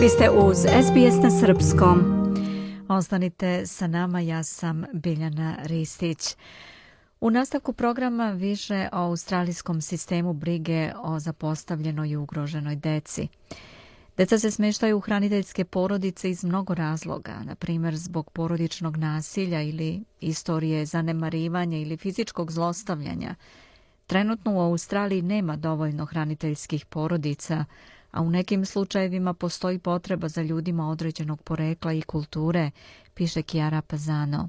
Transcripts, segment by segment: Vi ste uz SBS na Srpskom. Ostanite sa nama, ja sam Biljana Ristić. U nastavku programa više o australijskom sistemu brige o zapostavljenoj i ugroženoj deci. Deca se smeštaju u hraniteljske porodice iz mnogo razloga, na primjer zbog porodičnog nasilja ili istorije zanemarivanja ili fizičkog zlostavljanja. Trenutno u Australiji nema dovoljno hraniteljskih porodica, a u nekim slučajevima postoji potreba za ljudima određenog porekla i kulture, piše Kiara Pazano.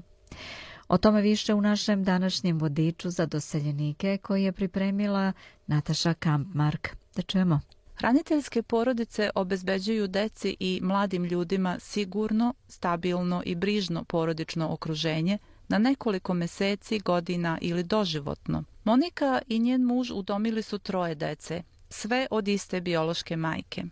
O tome više u našem današnjem vodiču za doseljenike koji je pripremila Nataša Kampmark. Da čujemo. Hraniteljske porodice obezbeđuju deci i mladim ljudima sigurno, stabilno i brižno porodično okruženje na nekoliko meseci, godina ili doživotno. Monika i njen muž udomili su troje dece, sve od iste biološke majke.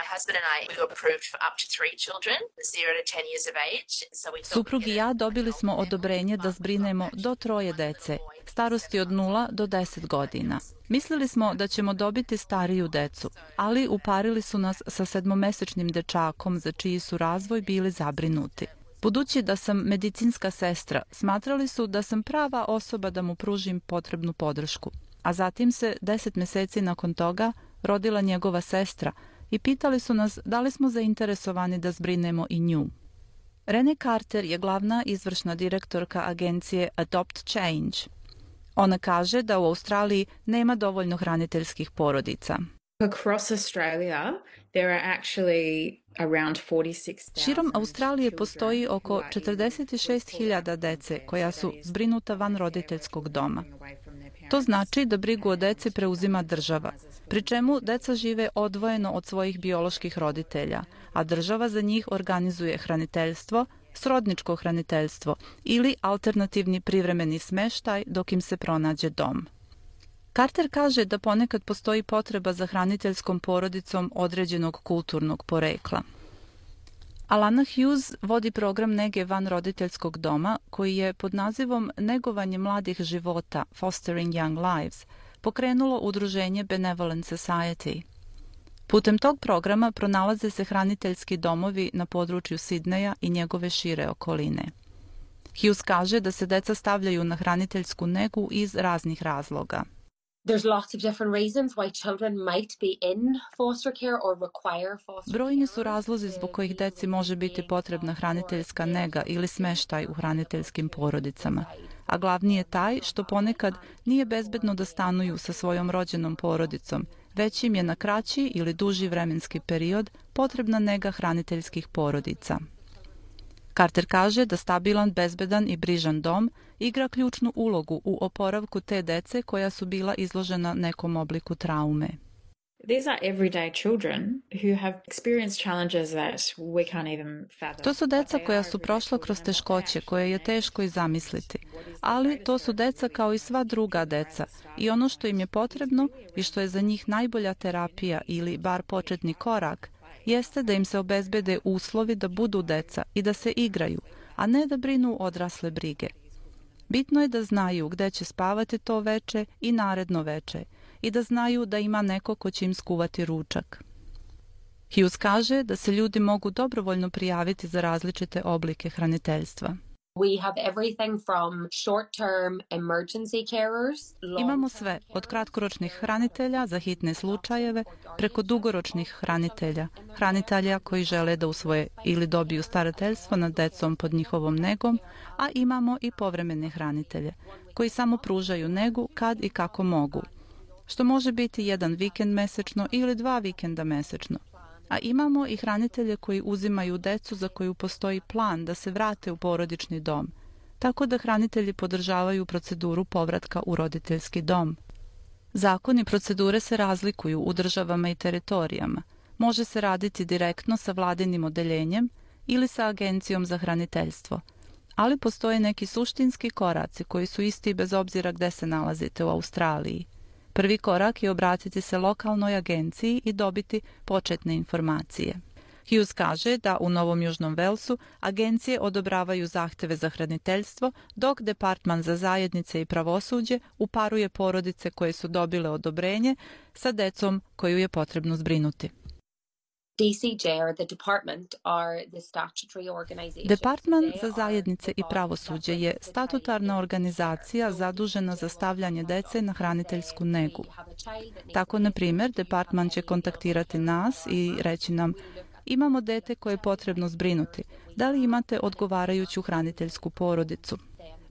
My husband and I, we were approved for up to three children, zero to ten years of age. So we Suprug i ja dobili smo odobrenje da zbrinemo do troje dece, starosti od 0 do 10 godina. Mislili smo da ćemo dobiti stariju decu, ali uparili su nas sa sedmomesečnim dečakom za čiji su razvoj bili zabrinuti. Budući da sam medicinska sestra, smatrali su da sam prava osoba da mu pružim potrebnu podršku a zatim se deset meseci nakon toga rodila njegova sestra i pitali su nas da li smo zainteresovani da zbrinemo i nju. Rene Carter je glavna izvršna direktorka agencije Adopt Change. Ona kaže da u Australiji nema dovoljno hraniteljskih porodica. Across Australia, there are actually around 46 Širom Australije postoji oko 46.000 dece koja su zbrinuta van roditeljskog doma. To znači da brigu o deci preuzima država, pri čemu deca žive odvojeno od svojih bioloških roditelja, a država za njih organizuje hraniteljstvo, srodničko hraniteljstvo ili alternativni privremeni smeštaj dok im se pronađe dom. Carter kaže da ponekad postoji potreba za hraniteljskom porodicom određenog kulturnog porekla. Alana Hughes vodi program nege van roditeljskog doma koji je pod nazivom Negovanje mladih života, Fostering Young Lives, pokrenulo udruženje Benevolent Society. Putem tog programa pronalaze se hraniteljski domovi na području Sidneja i njegove šire okoline. Hughes kaže da se deca stavljaju na hraniteljsku negu iz raznih razloga. There's lots of different reasons why children might be in foster care or require foster care. Brojni su razlozi zbog kojih deci može biti potrebna hraniteljska nega ili smeštaj u hraniteljskim porodicama. A glavni je taj što ponekad nije bezbedno da stanuju sa svojom rođenom porodicom, već im je na kraći ili duži vremenski period potrebna nega hraniteljskih porodica. Carter kaže da stabilan, bezbedan i brižan dom igra ključnu ulogu u oporavku te dece koja su bila izložena nekom obliku traume. These are everyday children who have experienced challenges that we can't even fathom. To su deca koja su prošla kroz teškoće koje je teško i zamisliti. Ali to su deca kao i sva druga deca i ono što im je potrebno i što je za njih najbolja terapija ili bar početni korak – jeste da im se obezbede uslovi da budu deca i da se igraju, a ne da brinu odrasle brige. Bitno je da znaju gde će spavati to veče i naredno veče i da znaju da ima neko ko će im skuvati ručak. Hughes kaže da se ljudi mogu dobrovoljno prijaviti za različite oblike hraniteljstva. We have everything from short-term emergency carers. Imamo sve od kratkoročnih hranitelja za hitne slučajeve preko dugoročnih hranitelja, hranitelja koji žele da usvoje ili dobiju starateljstvo nad decom pod njihovom negom, a imamo i povremene hranitelje koji samo pružaju negu kad i kako mogu, što može biti jedan vikend mesečno ili dva vikenda mesečno a imamo i hranitelje koji uzimaju decu za koju postoji plan da se vrate u porodični dom, tako da hranitelji podržavaju proceduru povratka u roditeljski dom. Zakon i procedure se razlikuju u državama i teritorijama. Može se raditi direktno sa vladinim odeljenjem ili sa agencijom za hraniteljstvo, ali postoje neki suštinski koraci koji su isti bez obzira gde se nalazite u Australiji – Prvi korak je obratiti se lokalnoj agenciji i dobiti početne informacije. Hughes kaže da u Novom Južnom Velsu agencije odobravaju zahteve za hraniteljstvo, dok Departman za zajednice i pravosuđe uparuje porodice koje su dobile odobrenje sa decom koju je potrebno zbrinuti. Department za zajednice i pravosuđe je statutarna organizacija zadužena za stavljanje dece na hraniteljsku negu. Tako, na primjer, Department će kontaktirati nas i reći nam imamo dete koje je potrebno zbrinuti, da li imate odgovarajuću hraniteljsku porodicu.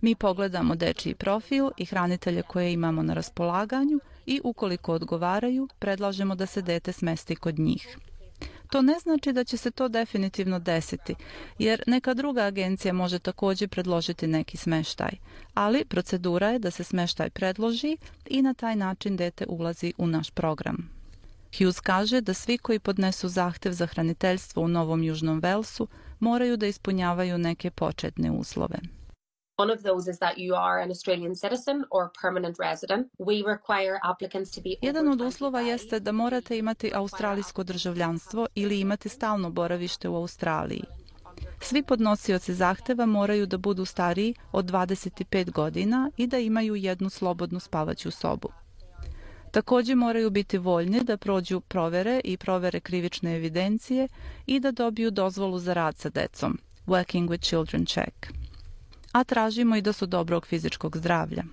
Mi pogledamo dečiji profil i hranitelje koje imamo na raspolaganju i ukoliko odgovaraju, predlažemo da se dete smesti kod njih. To ne znači da će se to definitivno desiti, jer neka druga agencija može također predložiti neki smeštaj, ali procedura je da se smeštaj predloži i na taj način dete ulazi u naš program. Hughes kaže da svi koji podnesu zahtev za hraniteljstvo u Novom Južnom Velsu moraju da ispunjavaju neke početne uslove. One of those is that you are an Australian citizen or permanent resident. We require applicants to be Jedan od uslova jeste da morate imati australijsko državljanstvo ili imati stalno boravište u Australiji. Svi podnosioci zahteva moraju da budu stariji od 25 godina i da imaju jednu slobodnu spavaću sobu. Također moraju biti voljni da prođu provere i provere krivične evidencije i da dobiju dozvolu za rad sa decom, Working with Children Check a tražimo i da su dobrog fizičkog zdravlja.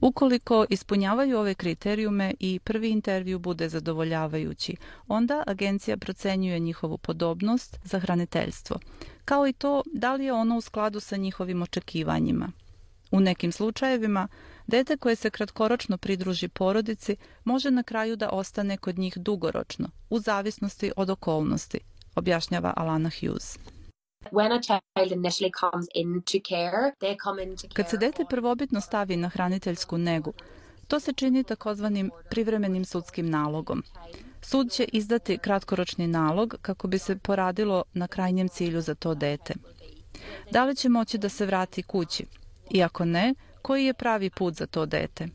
Ukoliko ispunjavaju ove kriterijume i prvi intervju bude zadovoljavajući, onda agencija procenjuje njihovu podobnost za hraniteljstvo, kao i to da li je ono u skladu sa njihovim očekivanjima. U nekim slučajevima, dete koje se kratkoročno pridruži porodici može na kraju da ostane kod njih dugoročno, u zavisnosti od okolnosti, objašnjava Alana Hughes. When a child initially comes into care, they come into care. Kad se dete prvobitno stavi na hraniteljsku negu, to se čini takozvanim privremenim sudskim nalogom. Sud će izdati kratkoročni nalog kako bi se poradilo na krajnjem cilju za to dete. Da li će moći da se vrati kući? I ako ne, koji je pravi put za to dete?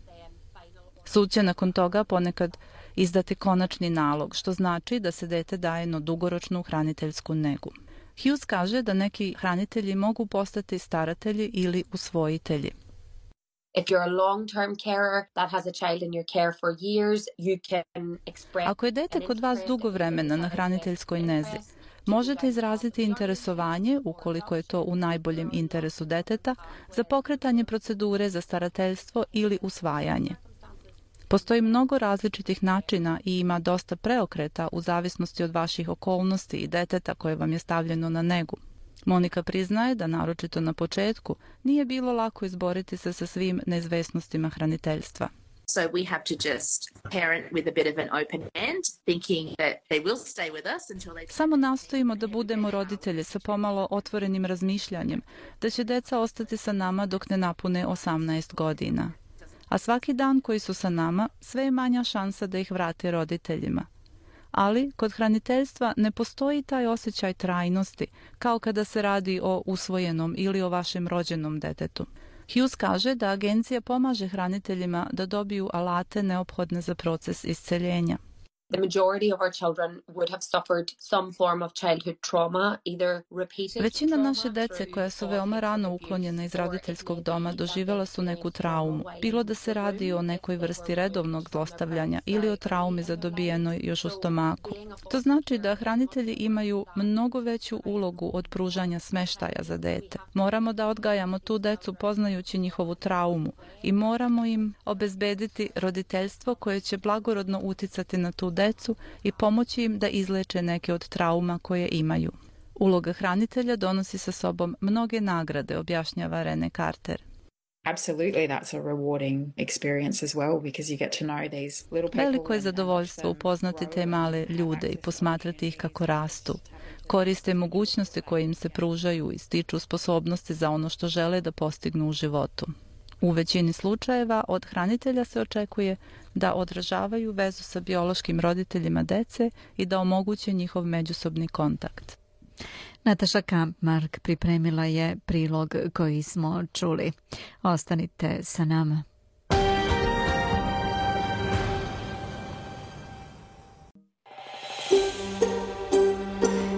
Sud će nakon toga ponekad izdati konačni nalog, što znači da se dete daje na dugoročnu hraniteljsku negu. Hughes kaže da neki hranitelji mogu postati staratelji ili usvojitelji. Ako je dete kod vas dugo vremena na hraniteljskoj nezi, možete izraziti interesovanje, ukoliko je to u najboljem interesu deteta, za pokretanje procedure za starateljstvo ili usvajanje. Postoji mnogo različitih načina i ima dosta preokreta u zavisnosti od vaših okolnosti i deteta koje vam je stavljeno na negu. Monika priznaje da naročito na početku nije bilo lako izboriti se sa svim neizvesnostima hraniteljstva. So we have to just parent with a bit of an open hand, thinking that they will stay with us until they... Samo nastojimo da budemo roditelje sa pomalo otvorenim razmišljanjem, da će deca ostati sa nama dok ne napune 18 godina a svaki dan koji su sa nama sve je manja šansa da ih vrate roditeljima. Ali kod hraniteljstva ne postoji taj osjećaj trajnosti kao kada se radi o usvojenom ili o vašem rođenom detetu. Hughes kaže da agencija pomaže hraniteljima da dobiju alate neophodne za proces isceljenja. The majority of our children would have suffered some form of childhood trauma, either repeated Većina naše dece koja su veoma rano uklonjena iz roditeljskog doma doživjela su neku traumu, bilo da se radi o nekoj vrsti redovnog zlostavljanja ili o traumi zadobijenoj još u stomaku. To znači da hranitelji imaju mnogo veću ulogu od pružanja smeštaja za dete. Moramo da odgajamo tu decu poznajući njihovu traumu i moramo im obezbediti roditeljstvo koje će blagorodno uticati na tu decu i pomoći im da izleče neke od trauma koje imaju. Uloga hranitelja donosi sa sobom mnoge nagrade, objašnjava Rene Carter. Absolutely, that's a rewarding experience as well because you get to know these little people. Veliko je zadovoljstvo upoznati te male ljude i posmatrati ih kako rastu. Koriste mogućnosti koje im se pružaju i stiču sposobnosti za ono što žele da postignu u životu. U većini slučajeva od hranitelja se očekuje da odražavaju vezu sa biološkim roditeljima dece i da omoguće njihov međusobni kontakt. Nataša Kampmark pripremila je prilog koji smo čuli. Ostanite sa nama.